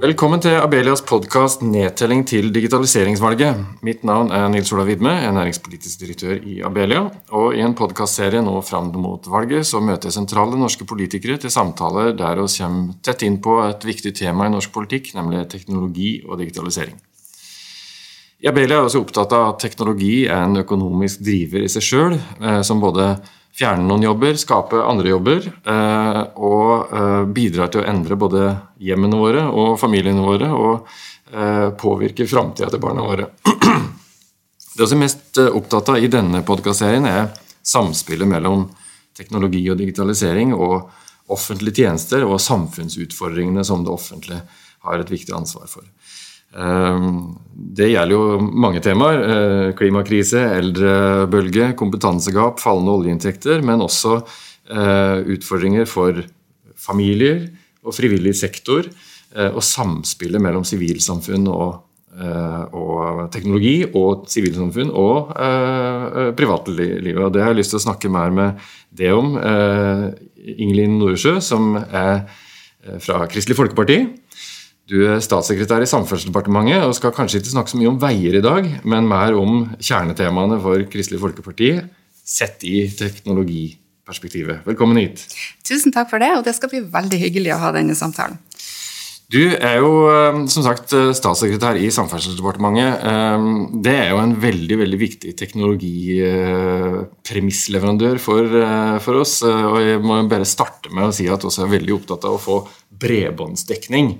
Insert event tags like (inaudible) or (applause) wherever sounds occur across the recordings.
Velkommen til Abelias podkast 'Nedtelling til digitaliseringsvalget'. Mitt navn er Nils Olav Widme, er næringspolitisk direktør i Abelia. Og I en podkastserie nå fram mot valget så møter jeg sentrale norske politikere til samtaler der vi kommer tett inn på et viktig tema i norsk politikk, nemlig teknologi og digitalisering. I Abelia er også opptatt av at teknologi er en økonomisk driver i seg sjøl, eh, som både fjerne noen jobber, skape andre jobber, eh, og eh, bidrar til å endre både hjemmene våre og familiene våre, og eh, påvirke framtida til barna våre. (clears throat) Det som er mest opptatt av i denne podkastserien, er samspillet mellom teknologi og digitalisering og offentlige tjenester og samfunnsutfordringene som det offentlige har et viktig ansvar for. Ehm, det gjelder jo mange temaer. Eh, klimakrise, eldrebølge, kompetansegap, fallende oljeinntekter. Men også eh, utfordringer for familier og frivillig sektor. Eh, og samspillet mellom sivilsamfunn og, og, teknologi og sivilsamfunn og privatlivet. Og det har jeg lyst til å snakke mer med det om. Ingelin Noresjø, som er fra Kristelig Folkeparti. Du er statssekretær i Samferdselsdepartementet og skal kanskje ikke snakke så mye om veier i dag, men mer om kjernetemaene for Kristelig Folkeparti sett i teknologiperspektivet. Velkommen hit. Tusen takk for det, og det skal bli veldig hyggelig å ha denne samtalen. Du er jo eh, som sagt eh, statssekretær i Samferdselsdepartementet. Eh, det er jo en veldig veldig viktig teknologipremissleverandør for, for oss. Og jeg må bare starte med å si at vi er veldig opptatt av å få bredbåndsdekning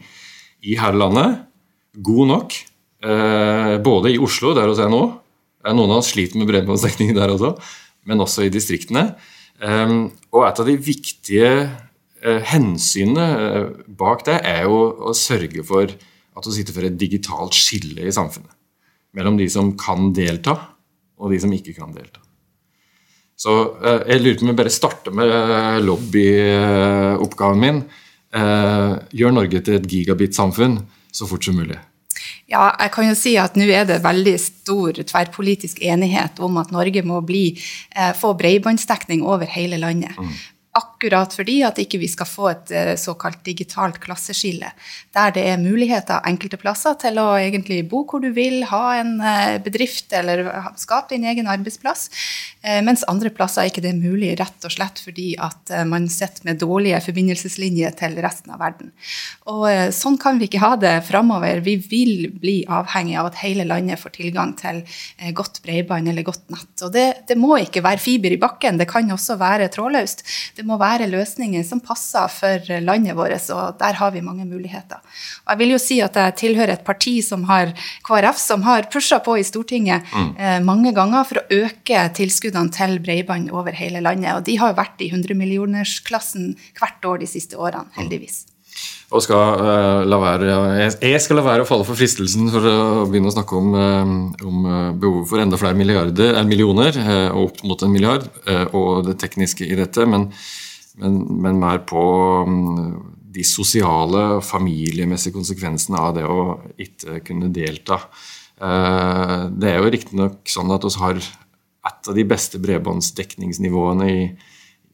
i hele landet. God nok. Eh, både i Oslo, der hos er nå. Noen av oss sliter med bredbåndsdekning der også, men også i distriktene. Eh, og et av de viktige eh, hensynene bak det er jo å sørge for at vi sitter for et digitalt skille i samfunnet. Mellom de som kan delta, og de som ikke kan delta. Så jeg lurer på om jeg bare starter med lobbyoppgaven min. Eh, gjør Norge til et gigabit-samfunn så fort som mulig. Ja, jeg kan jo si at nå er det veldig stor tverrpolitisk enighet om at Norge må bli, eh, få bredbåndsdekning over hele landet. Mm akkurat fordi at ikke vi skal få et eh, såkalt digitalt klasseskille, der det er muligheter enkelte plasser til å egentlig bo hvor du vil, ha en bedrift eller skape din egen arbeidsplass, mens andre plasser er ikke det mulig, rett og slett fordi at man sitter med dårlige forbindelseslinjer til resten av verden. Og Sånn kan vi ikke ha det framover. Vi vil bli avhengig av at hele landet får tilgang til godt bredbånd eller godt nett. Og det, det må ikke være fiber i bakken, det kan også være trådløst. Det må være løsninger som passer for landet vårt, og der har vi mange muligheter. Og jeg vil jo si at jeg tilhører et parti som har KrF, som har pusha på i Stortinget mm. eh, mange ganger for å øke tilskuddene til bredbånd over hele landet. Og de har vært i 100-millionersklassen hvert år de siste årene, heldigvis. Og skal, uh, la være, jeg skal la være å falle for fristelsen for å begynne å snakke om, uh, om uh, behovet for enda flere milliarder, millioner, og opp mot en milliard, og det tekniske i dette. Men men, men mer på um, de sosiale og familiemessige konsekvensene av det å ikke kunne delta. Eh, det er jo riktignok sånn at vi har et av de beste bredbåndsdekningsnivåene i,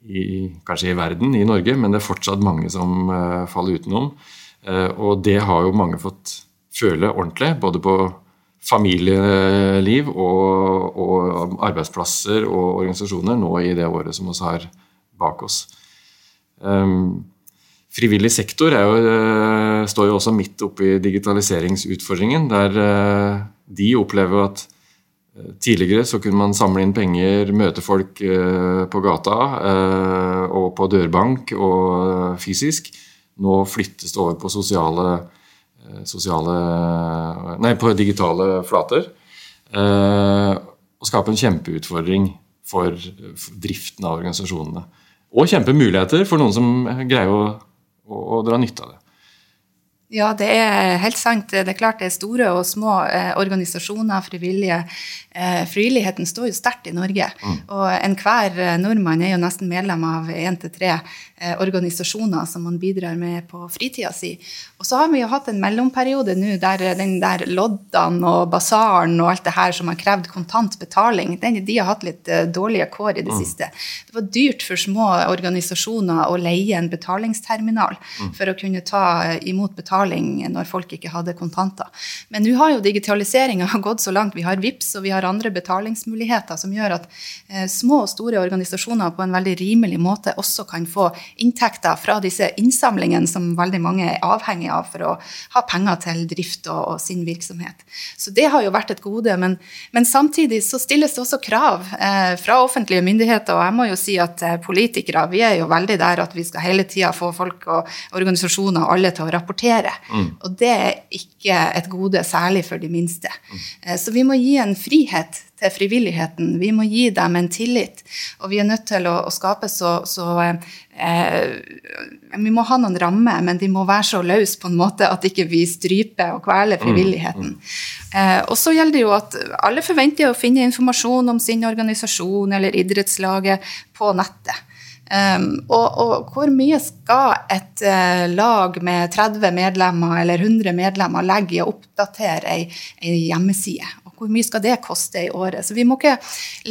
i, kanskje i verden, i Norge, men det er fortsatt mange som uh, faller utenom. Uh, og det har jo mange fått føle ordentlig, både på familieliv og, og arbeidsplasser og organisasjoner nå i det året som vi har bak oss. Um, frivillig sektor jo, uh, står jo også midt oppe i digitaliseringsutfordringen, der de opplever at tidligere så kunne man samle inn penger, møte folk på gata og på dørbank og fysisk. Nå flyttes det over på sosiale, sosiale Nei, på digitale flater. og skaper en kjempeutfordring for driften av organisasjonene. Og kjempemuligheter for noen som greier å, å, å dra nytte av det. Ja, det er helt sant. Det er klart det er store og små eh, organisasjoner, frivillige. Eh, frivilligheten står jo sterkt i Norge. Mm. Og enhver eh, nordmann er jo nesten medlem av én til tre organisasjoner som man bidrar med på fritida si. Og så har vi jo hatt en mellomperiode nå der den der loddene og basaren og alt det her som har krevd kontant betaling, den, de har hatt litt eh, dårlige kår i det mm. siste. Det var dyrt for små organisasjoner å leie en betalingsterminal mm. for å kunne ta eh, imot betaling når folk ikke hadde kontanter. Men nå har jo digitaliseringa (laughs) gått så langt. Vi har VIPS og vi har andre betalingsmuligheter som gjør at eh, små og store organisasjoner på en veldig rimelig måte også kan få inntekter fra disse innsamlingene som veldig mange er avhengig av for å ha penger til drift og, og sin virksomhet. Så det har jo vært et gode. Men, men samtidig så stilles det også krav eh, fra offentlige myndigheter. Og jeg må jo si at eh, politikere vi er jo veldig der at vi skal hele tida få folk og organisasjoner og alle til å rapportere. Mm. Og det er ikke et gode, særlig for de minste. Mm. Så vi må gi en frihet til frivilligheten. Vi må gi dem en tillit. Og vi er nødt til å, å skape så, så eh, Vi må ha noen rammer, men de må være så løse på en måte at ikke vi stryper og kveler mm, frivilligheten. Mm, mm. Eh, og så gjelder det jo at alle forventer å finne informasjon om sin organisasjon eller idrettslaget på nettet. Um, og, og, hvor mye skal et uh, lag med 30 medlemmer eller 100 medlemmer legge i å oppdatere ei, ei hjemmeside? Hvor mye skal det koste i året? Så vi må ikke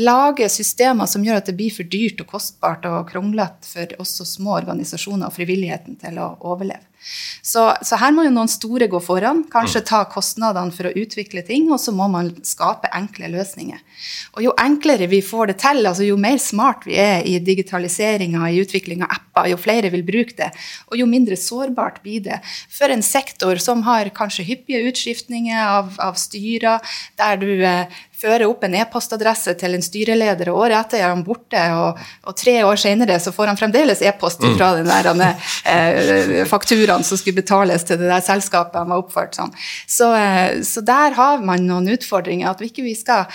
lage systemer som gjør at det blir for dyrt og kostbart og kronglete for også små organisasjoner og frivilligheten til å overleve. Så, så, her må jo noen store gå foran, kanskje ta kostnadene for å utvikle ting, og så må man skape enkle løsninger. Og jo enklere vi får det til, altså jo mer smart vi er i digitaliseringa, i utvikling av apper, jo flere vil bruke det, og jo mindre sårbart blir det for en sektor som har kanskje hyppige utskiftninger av, av styrer, der du eh, fører opp en e-postadresse til en styreleder, og året etter er han borte, og, og tre år senere så får han fremdeles e-post mm. fra den der eh, fakturaen som skulle betales til det der selskapet han var oppført som. Så, eh, så der har man noen utfordringer. At vi ikke vi skal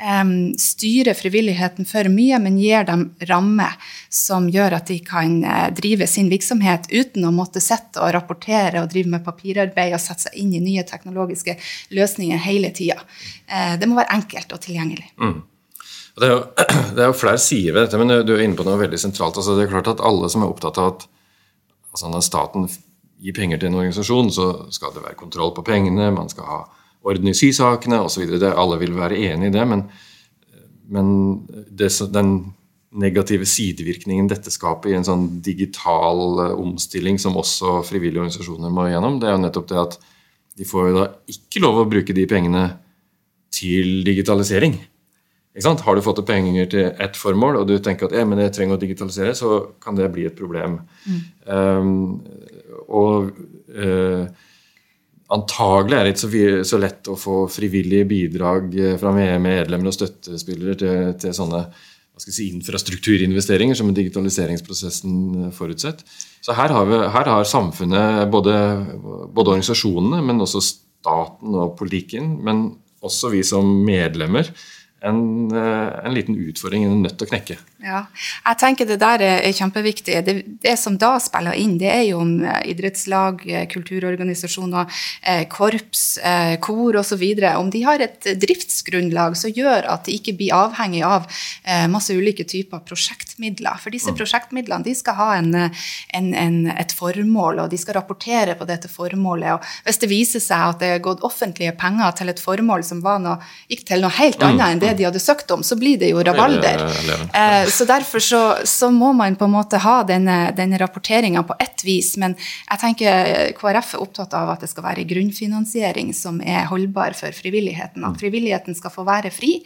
um, styre frivilligheten for mye, men gir dem rammer som gjør at de kan uh, drive sin virksomhet uten å måtte sitte og rapportere og drive med papirarbeid og sette seg inn i nye teknologiske løsninger hele tida. Uh, det må være enkelt og tilgjengelig. Mm. Det er, jo, (clears throat) det er, jo, flere sider ved dette, men du er inne på noe veldig sentralt. Altså, det er klart at Alle som er opptatt av at altså, når staten gir penger til en organisasjon, så skal det være kontroll på pengene, man skal ha orden i sysakene osv. Alle vil være enig i det, men, men det, den negative sidevirkningen dette skaper i en sånn digital eh, omstilling som også frivillige organisasjoner må gjennom, det er jo nettopp det at de får jo da ikke lov å bruke de pengene til digitalisering. Har du fått penger til ett formål, og du tenker at men jeg trenger å digitalisere, så kan det bli et problem. Mm. Um, og uh, antagelig er det ikke så, lett å få frivillige bidrag eh, fra medlemmer og støttespillere til, til sånne si, infrastrukturinvesteringer som digitaliseringsprosessen eh, forutsetter. Så her har, vi, her har samfunnet, både, både, organisasjonene, men også staten og politikken, men også vi som medlemmer, en, eh, en, liten utfordring en nødt til å knekke. Ja, jeg tenker Det der er kjempeviktig. Det, det, som da spiller inn, det er jo om eh, idrettslag, eh, kulturorganisasjoner, korps, kor osv. Om de har et driftsgrunnlag som gjør at de ikke blir avhengig av masse ulike typer prosjektmidler. For disse mm. prosjektmidlene de skal ha en, en, en, et formål, og de skal rapportere på dette formålet. og Hvis det viser seg at det er gått offentlige penger til et formål som noe, gikk til noe helt annet enn det det de hadde søkt om, så blir det jo rabalder. Eh, så derfor så, så, må man på en måte ha denne, denne rapporteringa på ett vis. Men jeg tenker KrF er opptatt av at det skal være grunnfinansiering som er holdbar for frivilligheten. At mm. frivilligheten skal få være fri.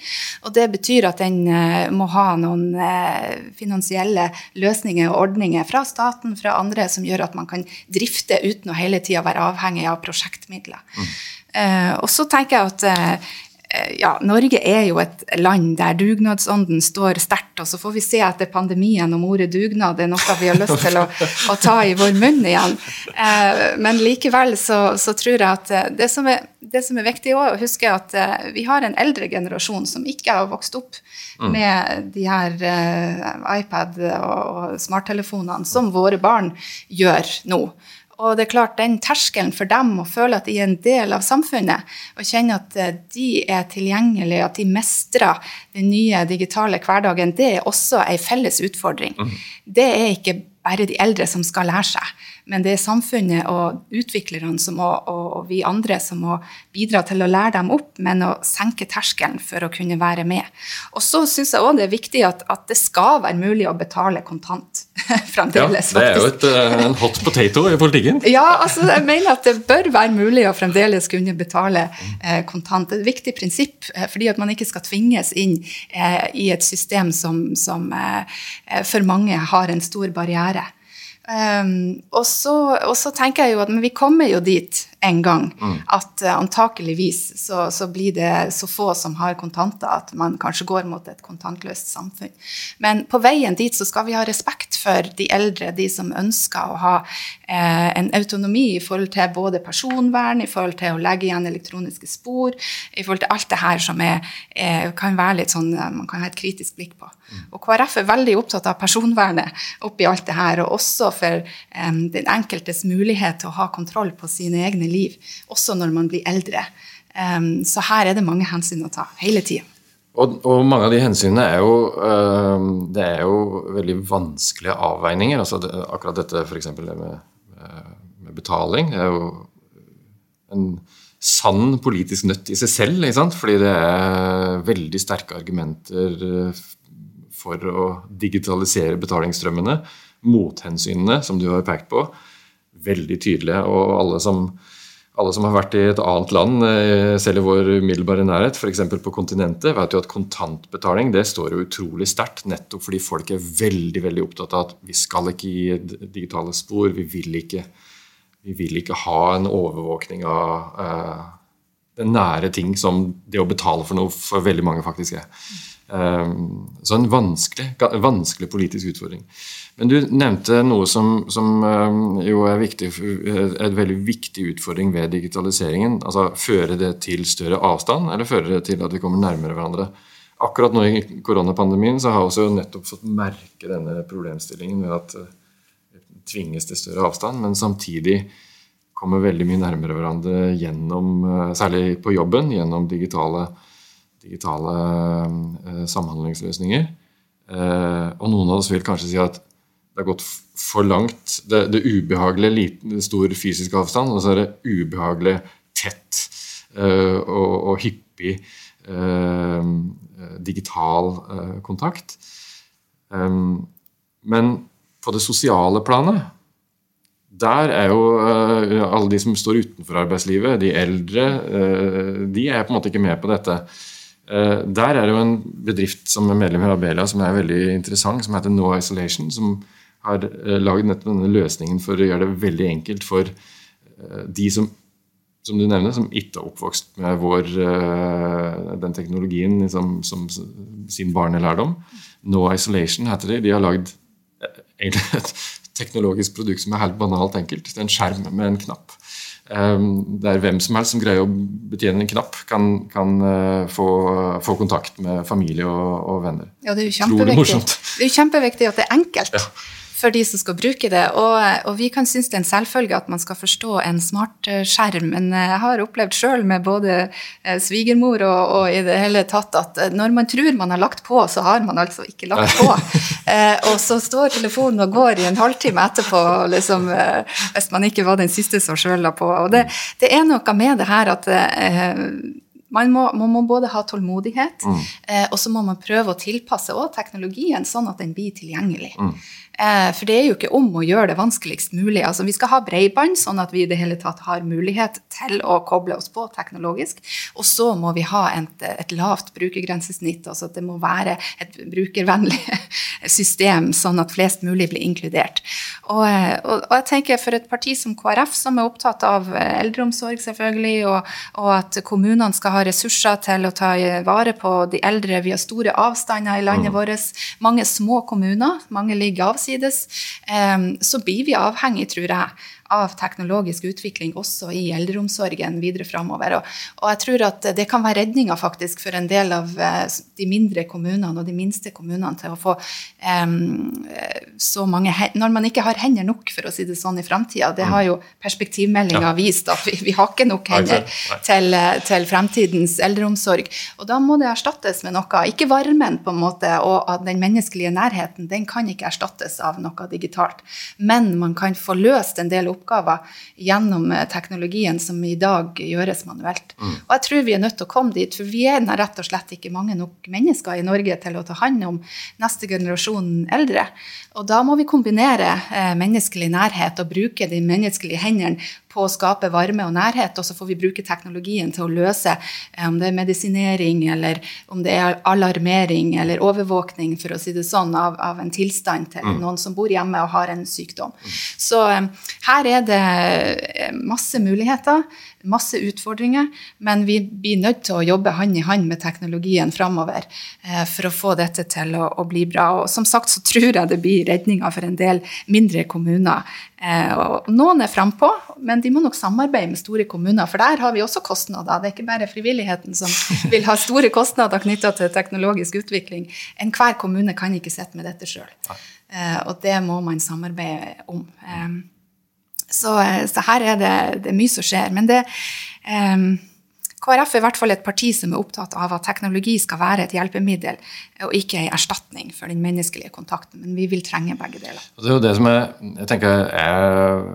Og det betyr at den uh, må ha noen uh, finansielle løsninger og ordninger fra staten, fra andre, som gjør at man kan drifte uten å hele tida være avhengig av prosjektmidler. Mm. Uh, og så tenker jeg at Eh, ja, Norge er jo et land der dugnadsånden står sterkt. Og så får vi se etter pandemien om ordet dugnad er noe vi har lyst til å, å ta i vår munn igjen. Eh, men likevel så, så, tror jeg at eh, det som er, det som er viktig å huske, at vi har en eldre generasjon som ikke har vokst opp mm. med de her iPad og smarttelefonene som våre barn gjør nå. Og det er klart, den terskelen for dem å føle at de er en del av samfunnet, og kjenne at eh, de er tilgjengelige, at de mestrer den nye digitale hverdagen, det er også ei felles utfordring. Mm. Det er ikke bare de eldre som skal lære seg. Men det er samfunnet og utviklerne som må, og vi andre som må bidra til å lære dem opp, men å senke terskelen for å kunne være med. Og så syns jeg òg det er viktig at, at, det skal være mulig å betale kontant (laughs) fremdeles. Ja, det er jo et, eh, en hot potato i politikken. Ja, altså jeg mener at det bør være mulig å fremdeles kunne betale eh, kontant. Det er et viktig prinsipp, eh, fordi at man ikke skal tvinges inn i et system som, som for mange har en stor barriere. Um, og, så, tenker jeg jo at vi kommer jo dit en gang mm. at uh, antakeligvis så, så, blir det så få som har kontanter at man kanskje går mot et kontantløst samfunn. Men på veien dit så skal vi ha respekt for de eldre, de som ønsker å ha uh, en autonomi i forhold til både personvern, i forhold til å legge igjen elektroniske spor, i forhold til alt det her som er, er, kan være litt sånn man kan ha et kritisk blikk på. Mm. Og KrF er veldig opptatt av personvernet oppi alt det her, og også for um, den enkeltes mulighet til å ha kontroll på sine egne liv, også når man blir eldre. Um, så her er det mange hensyn å ta hele tida. Og, og, mange av de hensynene er jo, uh, det er jo veldig vanskelige avveininger. altså det, Akkurat dette f.eks. det med, med, betaling det er jo en sann politisk nøtt i seg selv. ikke sant? Fordi det er veldig sterke argumenter eh, for å digitalisere betalingsstrømmene mothensynene, som du har pekt på, veldig tydelige. Og alle som, alle som har vært i et annet land, eh, selv i vår umiddelbare nærhet, f.eks. på kontinentet, vet jo at kontantbetaling det står jo utrolig sterkt, nettopp fordi folk er veldig veldig opptatt av at vi skal ikke gi digitale spor. Vi vil ikke, vi vil ikke ha en overvåkning av uh, den nære ting som det å betale for noe for veldig mange faktisk er. Um, så en vanskelig, vanskelig politisk utfordring. Men du nevnte noe som, som um, jo er viktig, en veldig viktig utfordring ved digitaliseringen. altså føre det til større avstand, eller føre det til at vi kommer nærmere hverandre? Akkurat nå i koronapandemien så har vi også nettopp fått merke denne problemstillingen ved at det uh, tvinges til større avstand, men samtidig kommer veldig mye nærmere hverandre gjennom, uh, særlig på jobben, gjennom digitale, digitale uh, samhandlingsløsninger. Og noen av oss vil kanskje si at det har gått for langt. Det, det ubehagelige liten, stor fysisk avstand, og så er det ubehagelig tett uh, og, og, hyppig uh, digital uh, kontakt. Men på det sosiale planet der er jo alle de som står utenfor arbeidslivet, de eldre, de er på en måte ikke med på dette. Der er det jo en bedrift som er medlem i Abelia som er veldig interessant, som heter No Isolation. som har eh, lagd nettopp denne løsningen for å gjøre det veldig enkelt for eh, de som som du nevner, som ikke er oppvokst med vår, eh, den teknologien som, som sin barnelærdom. No Isolation heter det. De har lagd et teknologisk produkt som er helt banalt enkelt. Det er en skjerm med en knapp. Det er hvem som helst som greier å betjene en knapp, kan, kan få, få, kontakt med familie og, og venner. Ja, det er jo kjempeviktig. Det er jo kjempeviktig at det er enkelt. Ja for de som skal bruke det. Og, og vi kan synes det er en selvfølge at man skal forstå en smartskjerm, men jeg har opplevd sjøl med både eh, svigermor og, og, i det hele tatt at eh, når man tror man har lagt på, så har man altså ikke lagt på. (laughs) Eh, og så står telefonen og går i en halvtime etterpå, liksom, eh, hvis man ikke var den siste som sjøl la på. Og det, det, er noe med det her at eh, man må, man må, både ha tålmodighet, mm. eh, og så må man prøve å tilpasse teknologien sånn at den blir tilgjengelig. Mm. Eh, for det er jo ikke om å gjøre det vanskeligst mulig. Altså, vi skal ha bredbånd, sånn at vi i det hele tatt har mulighet til å koble oss på teknologisk. Og så må vi ha et, et lavt brukergrensesnitt. altså at Det må være et brukervennlig (laughs) system, sånn at flest mulig blir inkludert. Og, eh, og, og jeg tenker For et parti som KrF, som er opptatt av eh, eldreomsorg, selvfølgelig, og, og at kommunene skal ha ressurser til å ta vare på de eldre Vi har store avstander i landet mm. vårt. Mange små kommuner. Mange ligger avsides avsides, så blir vi avhengig, tror jeg, av teknologisk utvikling også i eldreomsorgen videre framover. Og, og, jeg tror at det kan være redninga faktisk for en del av eh, de mindre kommunene og de minste kommunene til å få um, så mange Når man ikke har hender nok, for å si det sånn, i framtida. Det har jo perspektivmeldinga ja. vist, at vi, vi, har ikke nok hender til, til fremtidens eldreomsorg. Og da må det erstattes med noe. Ikke varmen, på en måte, og den menneskelige nærheten, den kan ikke erstattes av noe digitalt. Men man kan få løst en del oppgaver gjennom eh, teknologien som i dag gjøres manuelt. Mm. Og jeg tror vi er nødt til å komme dit, for vi er rett og slett ikke mange nok mennesker i Norge til å ta hånd om neste generasjon eldre. Og da må vi kombinere eh, menneskelig nærhet og bruke de menneskelige hendene på å skape varme og nærhet, og så får vi bruke teknologien til å løse eh, om det er medisinering, eller om det er alarmering eller overvåkning, for å si det sånn, av, av en tilstand til mm. noen som bor hjemme og har en sykdom. Mm. Så um, her er det masse muligheter masse utfordringer, men vi blir nødt til å jobbe hånd i hånd med teknologien framover eh, for å få dette til å, å, bli bra. Og som sagt så tror jeg det blir redninga for en del mindre kommuner. Eh, og noen er frampå, men de må nok samarbeide med store kommuner, for der har vi også kostnader. Det er ikke bare frivilligheten som (laughs) vil ha store kostnader knytta til teknologisk utvikling. Enhver kommune kan ikke sitte med dette sjøl. Eh, og det må man samarbeide om. Eh, så, eh, så her er det, det, er mye som skjer. Men det um, KrF er i hvert fall et parti som er opptatt av at teknologi skal være et hjelpemiddel og ikke en erstatning for den menneskelige kontakten. Men vi vil trenge begge deler. Det er jo det som er, jeg tenker er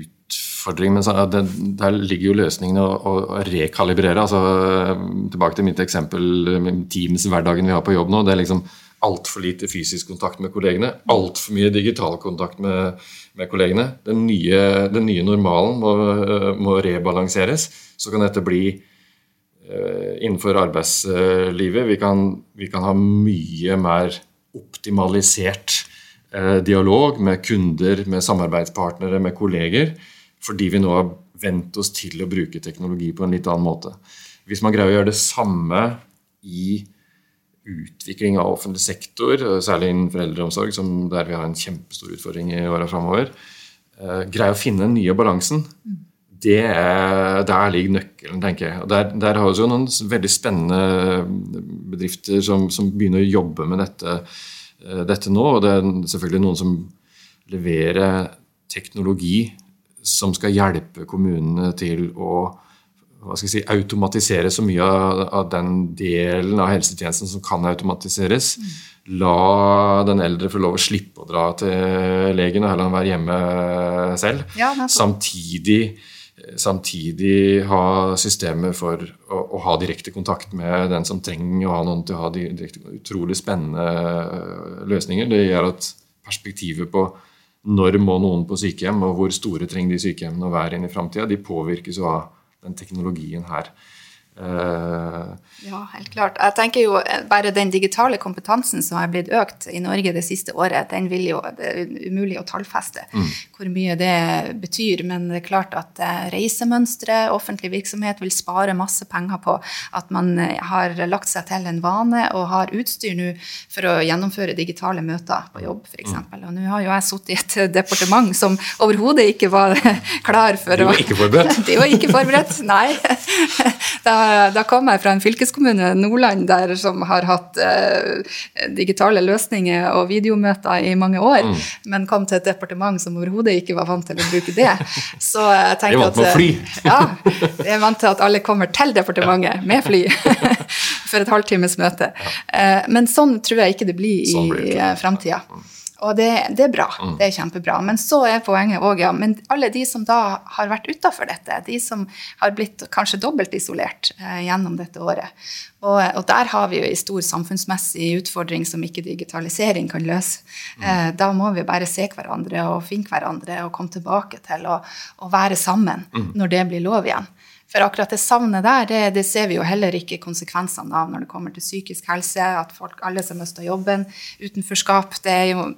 utfordringen, men det, der ligger jo løsningen å, å rekalibrere. altså Tilbake til mitt eksempel, Teams-hverdagen vi har på jobb nå. det er liksom altfor lite fysisk kontakt med kollegene. Altfor mye digital kontakt med, med kollegene. Den nye, den nye normalen må, må, rebalanseres. Så kan dette bli uh, innenfor arbeidslivet. Vi kan, vi kan, ha mye mer optimalisert uh, dialog med kunder, med samarbeidspartnere, med kolleger. Fordi vi nå har vent oss til å bruke teknologi på en litt annen måte. Hvis man greier å gjøre det samme i utvikling av offentlig sektor, særlig innen foreldreomsorg, som der vi har en kjempestor utfordring i åra framover, uh, greie å finne den nye balansen. Det er, der ligger nøkkelen, tenker jeg. Der, der har vi jo noen veldig spennende bedrifter som, som begynner å jobbe med dette, uh, dette, nå. Og det er selvfølgelig noen som leverer teknologi som skal hjelpe kommunene til å si, automatisere så mye av, av, den delen av helsetjenesten som kan automatiseres. Mm. La den eldre få lov å slippe å dra til legen og heller være hjemme selv. Ja, samtidig, samtidig, ha systemer for å, å, ha direkte kontakt med den som trenger å ha noen til å ha direkte, utrolig spennende løsninger. Det gjør at perspektivet på når må noen på sykehjem, og hvor store trenger de sykehjemmene å være inn i framtida, de påvirkes jo av den teknologien her. Uh, ja, helt klart. Jeg tenker jo eh, Bare den digitale kompetansen som har blitt økt i Norge det siste året, den vil jo, det er umulig å tallfeste mm. hvor mye det betyr. Men det er klart at uh, reisemønstre, offentlig virksomhet, vil spare masse penger på at man har lagt seg til en vane og har utstyr nå for å gjennomføre digitale møter på jobb, f.eks. Mm. Og nå har jo jeg sittet i et departement som overhodet ikke var (laughs) klar for å De var ikke forberedt? (laughs) De var ikke forberedt, nei. (laughs) Da da kom jeg fra en fylkeskommune, Nordland, der som har hatt eh, digitale løsninger og videomøter i mange år, mm. men kom til et departement som overhodet ikke var vant til å bruke det. Så jeg tenker at med fly. ja, jeg er vant til at alle kommer til departementet med fly (laughs) for et halvtimes møte. Eh, men sånn tror jeg ikke det blir i sånn framtida. Mm. Og det, det, er bra. Mm. Det er kjempebra. Men så er poenget òg, ja, men alle de som da har vært utafor dette, de som har blitt kanskje dobbelt isolert eh, gjennom dette året. Og, og, der har vi jo en stor samfunnsmessig utfordring som ikke digitalisering kan løse. Mm. Eh, da må vi bare se hverandre og finne hverandre og komme tilbake til å, å være sammen mm. når det blir lov igjen. For akkurat det savnet der, det, det, ser vi jo heller ikke konsekvensene av når det kommer til psykisk helse, at folk, alle som mister jobben, utenforskap. Det er jo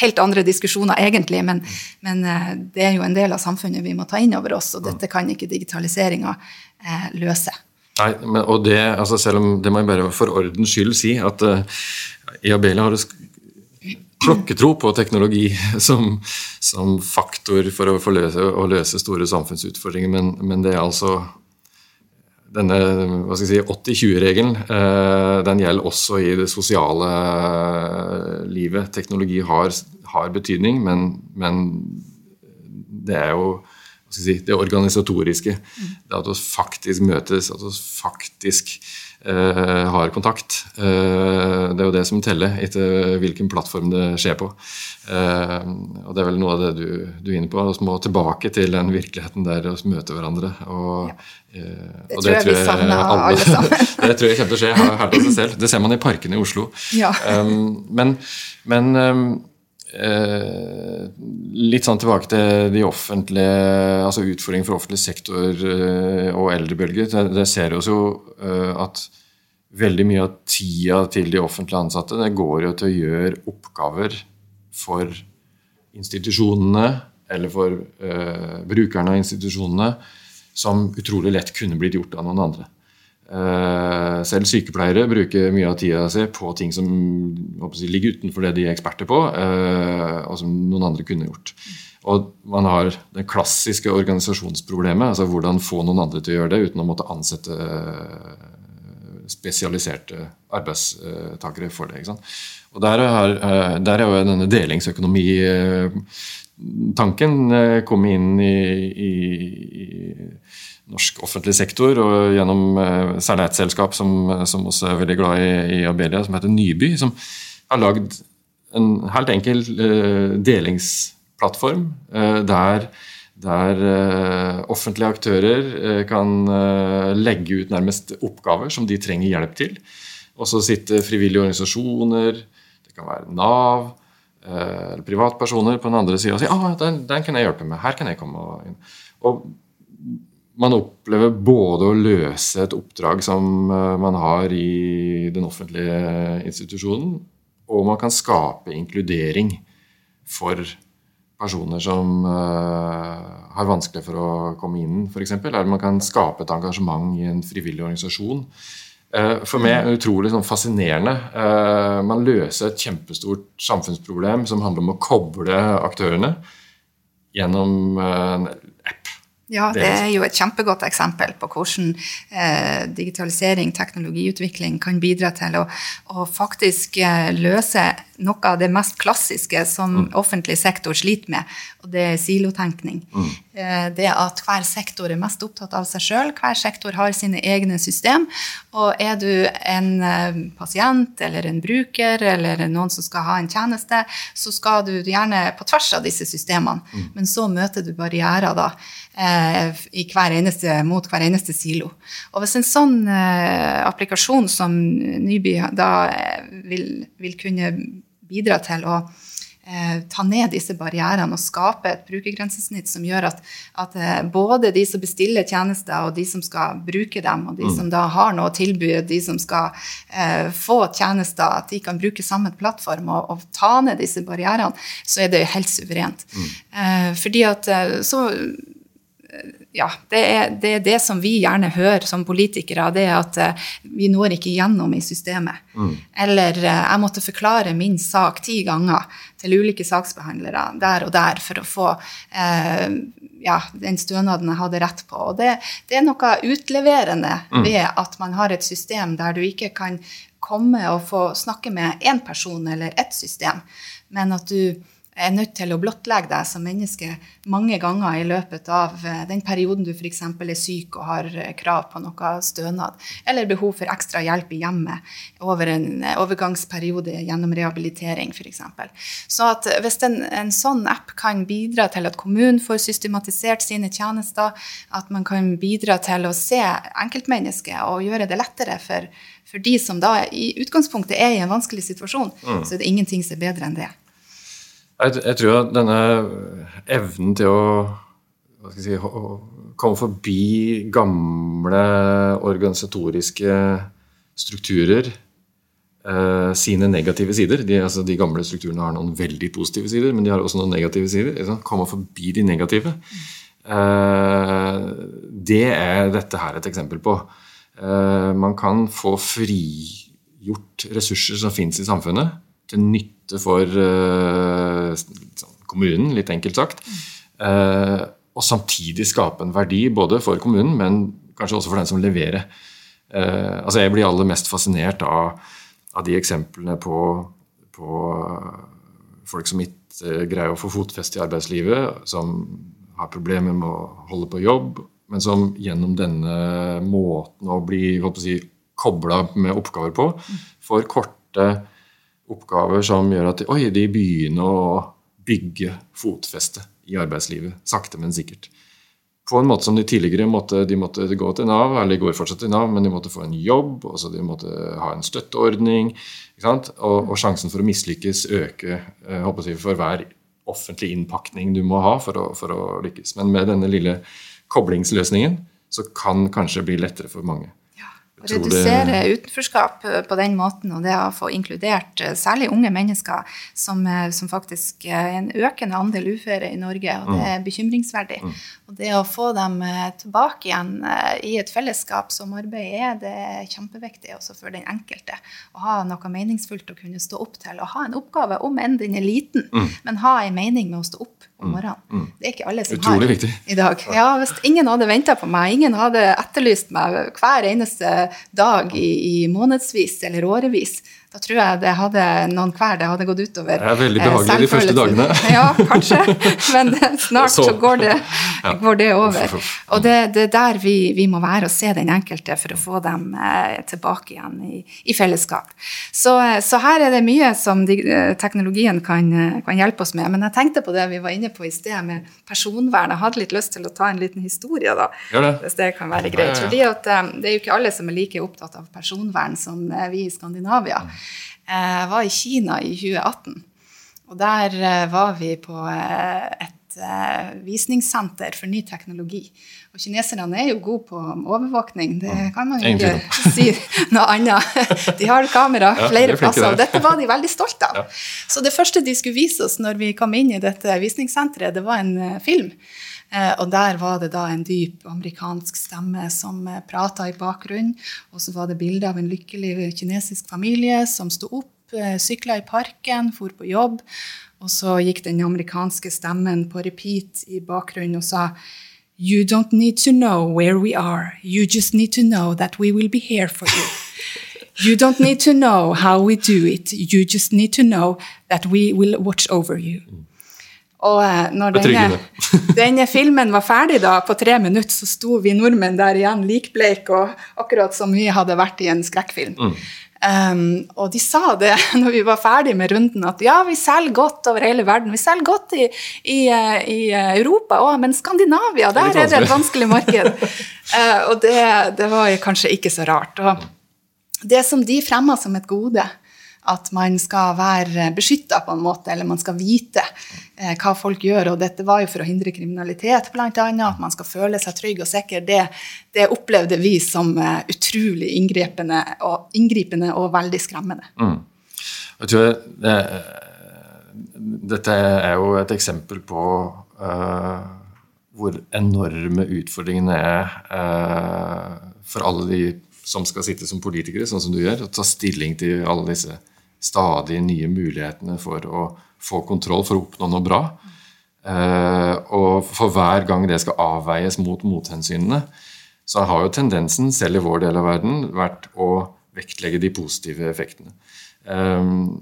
helt andre diskusjoner, egentlig, men, men, eh, det er jo en del av samfunnet vi må ta inn over oss, og dette kan ikke digitaliseringa eh, løse. Nei, men, og det, altså selv om det må jeg bare for ordens skyld si, at uh, i Abelia har klokketro på teknologi (laughs) som, som faktor for å, løse, å løse store samfunnsutfordringer, men, men, det er altså denne si, 80-20-regelen eh, den gjelder også i det sosiale livet. Teknologi har, har betydning, men, men, det er jo si, det organisatoriske. Det at vi faktisk møtes, at vi faktisk eh, har kontakt. Eh, det er jo det som teller, etter hvilken plattform det skjer på. Eh, og Det er vel noe av det du, du er inne på. Vi må tilbake til den virkeligheten der vi møter hverandre. Og, ja. Eh, det, og det, tror jeg savner alle, alle sammen. (laughs) det tror jeg kommer til å skje her av seg selv. Det ser man i parkene i Oslo. Ja. Men, men Eh, litt sånn tilbake til de offentlige, altså utfordringen for offentlig sektor eh, og eldrebølger. Det ser vi jo eh, at veldig mye av tida til de offentlig ansatte det går jo til å gjøre oppgaver for institusjonene eller for eh, brukerne av institusjonene som utrolig lett kunne blitt gjort av noen andre. Eh, selv sykepleiere bruker mye av tida si på ting som jeg, ligger utenfor det de er eksperter på, eh, og som noen andre kunne gjort. Og man har det klassiske organisasjonsproblemet, altså hvordan få noen andre til å gjøre det uten å måtte ansette eh, spesialiserte arbeidstakere for det. Og der er, der er jo denne delingsøkonomitanken kom inn i, i, i norsk offentlig sektor, og gjennom eh, særlig et selskap som, som, også er veldig glad i, i Abelia, som heter Nyby, som har lagd en helt enkel uh, delingsplattform der, der uh, offentlige aktører kan legge ut nærmest oppgaver som de trenger hjelp til. Og så sitter frivillige organisasjoner, det kan være Nav, eller privatpersoner på den andre sida og sier ah, den, den kan jeg hjelpe med, her kan jeg komme inn. Og man opplever både å løse et oppdrag som eh, man har i den offentlige institusjonen, og man kan skape inkludering for personer som uh, har vanskelig for å komme inn, f.eks. Eller man kan skape et engasjement i en frivillig organisasjon. Uh, for meg er det utrolig sånn, fascinerende. Uh, man løser et kjempestort samfunnsproblem som handler om å koble aktørene gjennom en app. ja, det er jo et kjempegodt eksempel på hvordan eh, digitalisering, teknologiutvikling, kan bidra til å, å faktisk eh, løse noe av det mest klassiske som mm. offentlig sektor sliter med, og det er silotenkning. Mm. Eh, det at hver sektor er mest opptatt av seg sjøl, hver sektor har sine egne system. Og er du en eh, pasient eller en bruker eller noen som skal ha en tjeneste, så skal du gjerne på tvers av disse systemene, mm. men så møter du barrierer da Eh, hver eneste, mot hver eneste silo. Og hvis en sånn applikasjon som Nyby da vil, vil kunne bidra til å eh, ta ned disse barrierene og skape et brukergrensesnitt som gjør at, at eh, både de som bestiller tjenester, og de som skal bruke dem, og de mm. som da har noe å tilby, de som skal eh, få tjenester, at de kan bruke samme plattform og, og, ta ned disse barrierene, så er det helt suverent. Mm. fordi at så ja, det er, det er, det som vi gjerne hører som politikere, det er at uh, vi når ikke gjennom i systemet. Mm. Eller uh, jeg måtte forklare min sak ti ganger til ulike saksbehandlere der og der for å få eh, ja, den stønaden jeg hadde rett på. Og det, det er noe utleverende mm. ved at man har et system der du ikke kan komme og få snakke med én person eller ett system, men at du er nødt til å blottlegge deg som menneske mange ganger i løpet av eh, den perioden du f.eks. er syk og har eh, krav på noe stønad, eller behov for ekstra hjelp i hjemmet over en eh, overgangsperiode gjennom rehabilitering f.eks. Så at hvis en, en, sånn app kan bidra til at kommunen får systematisert sine tjenester, at man kan bidra til å se enkeltmennesket og gjøre det lettere for, for de som da i utgangspunktet er i en vanskelig situasjon, mm. så er det ingenting som er bedre enn det. Jeg, jeg, tror at denne evnen til å, si, å komme forbi gamle organisatoriske strukturer eh, sine negative sider de, altså de, gamle strukturene har noen veldig positive sider, men de har også noen negative sider. Liksom. Komme forbi de negative. Eh, det er dette her et eksempel på. Eh, man kan få frigjort ressurser som fins i samfunnet, til nytte for uh, kommunen, litt enkelt sagt. Uh, og samtidig skape en verdi både for kommunen, men kanskje også for den som leverer. Uh, altså Jeg blir aller mest fascinert av, av de eksemplene på, på folk som ikke greier å få fotfeste i arbeidslivet, som har problemer med å holde på jobb, men som gjennom denne måten å bli si, kobla med oppgaver på, får korte oppgaver som gjør at de, oi, de begynner å bygge fotfeste i arbeidslivet. Sakte, men sikkert. På en måte som de tidligere måtte, de måtte gå til Nav, eller de går fortsatt til Nav, men de måtte få en jobb, altså de måtte ha en støtteordning. Og, og, sjansen for å mislykkes øker jeg, for hver offentlig innpakning du må ha for å, for å lykkes. Men med denne lille koblingsløsningen så kan kanskje bli lettere for mange. Redusere utenforskap eh, på den måten, og det å få inkludert eh, særlig unge mennesker, som, eh, som faktisk er en økende andel uføre i Norge, og det er mm. bekymringsverdig. Mm. Og det å få dem tilbake igjen i et fellesskap som arbeid er, det er kjempeviktig også for den enkelte. Å ha noe meningsfullt å kunne stå opp til, og ha en oppgave, om enn den er liten, mm. men ha en mening med å stå opp om mm. morgenen. Mm. Det er ikke alle som Utrolig har viktig. i dag. Ja, Hvis ingen hadde venta på meg, ingen hadde etterlyst meg hver eneste dag i, i månedsvis eller årevis, da tror jeg det hadde noen hver det hadde gått utover. Det er veldig behagelig de første dagene. (laughs) ja, kanskje. Men (laughs) snart så, så går, det, (laughs) går, det, over. Og det, det er der vi, vi, må være og se den enkelte for å få dem eh, tilbake igjen i, i fellesskap. Så, så, her er det mye som de, eh, teknologien kan, eh, kan, hjelpe oss med. Men jeg tenkte på det vi var inne på i sted med personvern. Jeg hadde litt lyst til å ta en liten historie, da. Det. Hvis det kan være greit. Fordi at, eh, det er jo ikke alle som er like opptatt av personvern som vi i Skandinavia. Jeg var i Kina i 2018. Og der eh, var vi på eh, et eh, visningssenter for ny teknologi. Og kineserne er jo gode på overvåkning, det kan man jo ikke (laughs) si noe annet. (laughs) De har kamera flere plasser, og dette var de veldig stolte av. Så det første de skulle vise oss når vi kom inn i dette visningssenteret, det var en film. Og der var det da en dyp amerikansk stemme som prata i bakgrunnen. Og så var det bilde av en lykkelig kinesisk familie som sto opp, eh, sykla i parken, for på jobb. Og så gikk den amerikanske stemmen på repeat i bakgrunnen og sa You don't need to know where we are. You just need to know that we will be here for you. You don't need to know how we do it. You just need to know that we will watch over you. Og eh, når denne, (laughs) (laughs) denne, filmen var ferdig da, på tre minutter, så sto vi nordmenn der igjen likbleik, og akkurat som vi hadde vært i en skrekkfilm. Mm. Um, og de sa det (laughs) når vi var ferdig med runden, at ja, vi selger godt over hele verden. Vi selger godt i, i, eh, i Europa òg, men Skandinavia, der er det et vanskelig marked. uh, og det, det, var kanskje ikke så rart. Og det som de fremma som et gode, at man skal være beskytta på en måte, eller man skal vite eh, hva folk gjør. Og dette var jo for å hindre kriminalitet, bl.a. At man skal føle seg trygg og sikker. Det, det opplevde vi som uh, utrolig inngripende og, inngripende og veldig skremmende. Mm. Jeg tror det, dette er jo et eksempel på uh, hvor enorme utfordringene er uh, for alle de som skal sitte som politikere, sånn som du gjør, og ta stilling til alle disse stadig nye mulighetene for å få kontroll, for å oppnå noe bra. Uh, og for hver gang det skal avveies mot mothensynene, så har jo tendensen, selv i vår del av verden, vært å vektlegge de positive effektene. Um,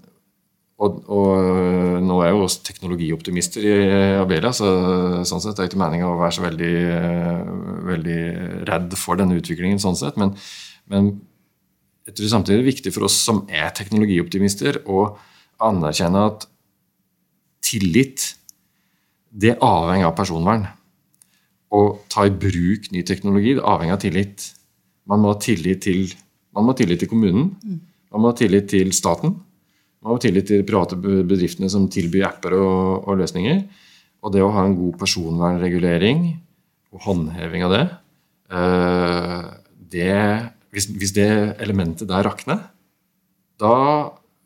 og, og, nå er jo oss teknologioptimister i Abelia, så sånn sett er det ikke meninga å være så veldig, veldig, redd for denne utviklingen. sånn sett, men, men jeg tror samtidig det er viktig for oss som er teknologioptimister, å anerkjenne at tillit det er avhengig av personvern. Å ta i bruk ny teknologi det avhenger av tillit. Man må ha tillit til, man må ha tillit til kommunen. Man må ha tillit til staten. Man må ha tillit til de private bedriftene som tilbyr apper og, og løsninger. Og det å ha en god personvernregulering og håndheving av det, eh, det hvis, hvis, det elementet der rakner, da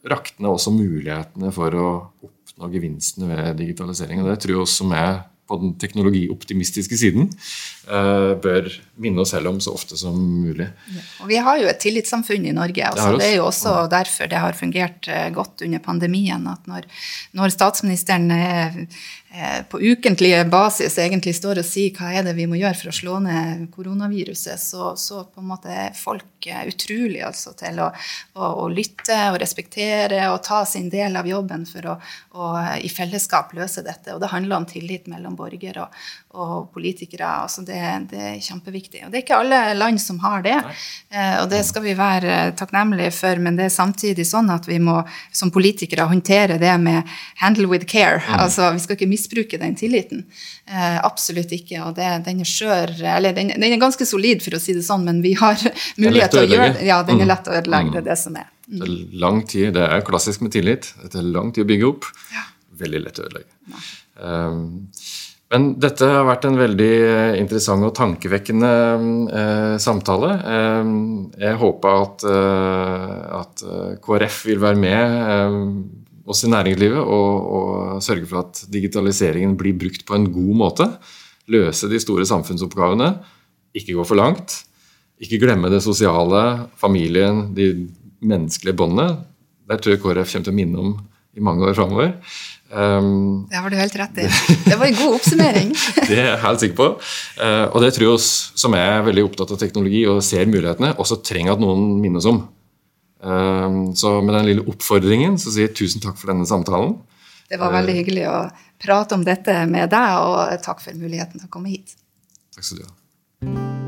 rakner også mulighetene for å oppnå gevinstene ved digitalisering. Og det tror jeg også er på den teknologioptimistiske siden, eh, bør minne oss selv om så ofte som mulig. Ja. Og vi har jo et tillitssamfunn i Norge. Altså, det, det, er jo også derfor det har fungert eh, godt under pandemien. At når, når statsministeren er Eh, på ukentlig basis egentlig står og sier hva er det vi må gjøre for å slå ned koronaviruset, så, så på en måte er folk utrolig altså, til å, å, å, lytte og respektere og ta sin del av jobben for å, å, i fellesskap løse dette. Og det handler om tillit mellom borgere og, og politikere. Altså det, det, er kjempeviktig. Og det er ikke alle land som har det, eh, og det skal vi være takknemlige for, men det er samtidig sånn at vi må som politikere håndtere det med 'handle with care'. Mm. Altså, vi skal ikke misbruke den tilliten. Eh, absolutt ikke. Og det, den er skjør Eller den, den, er ganske solid, for å si det sånn, men vi har (laughs) mulighet til å gjøre det. Ja, den er mm. lett å ødelegge. Det er det som er. Mm. Det lang tid, det er klassisk med tillit. Det er lang tid å bygge opp. Ja. Veldig lett å ødelegge. Um, men dette har vært en veldig interessant og tankevekkende eh, samtale. Eh, jeg håper at, eh, at, KrF vil være med eh, oss i næringslivet og, og sørge for at digitaliseringen blir brukt på en god måte. Løse de store samfunnsoppgavene. Ikke gå for langt. Ikke glemme det sosiale, familien, de menneskelige båndene. Der tror jeg KrF kommer til å minne om i mange år framover. Um, det har du helt rett i. Det var en god oppsummering. (laughs) det er jeg helt sikker på. Uh, og det tror jeg oss som er veldig opptatt av teknologi og ser mulighetene, også trenger at noen minnes om. Um, så med den lille oppfordringen så sier jeg tusen takk for denne samtalen. Det var veldig hyggelig å prate om dette med deg, og takk for muligheten til å komme hit. Takk skal du ha.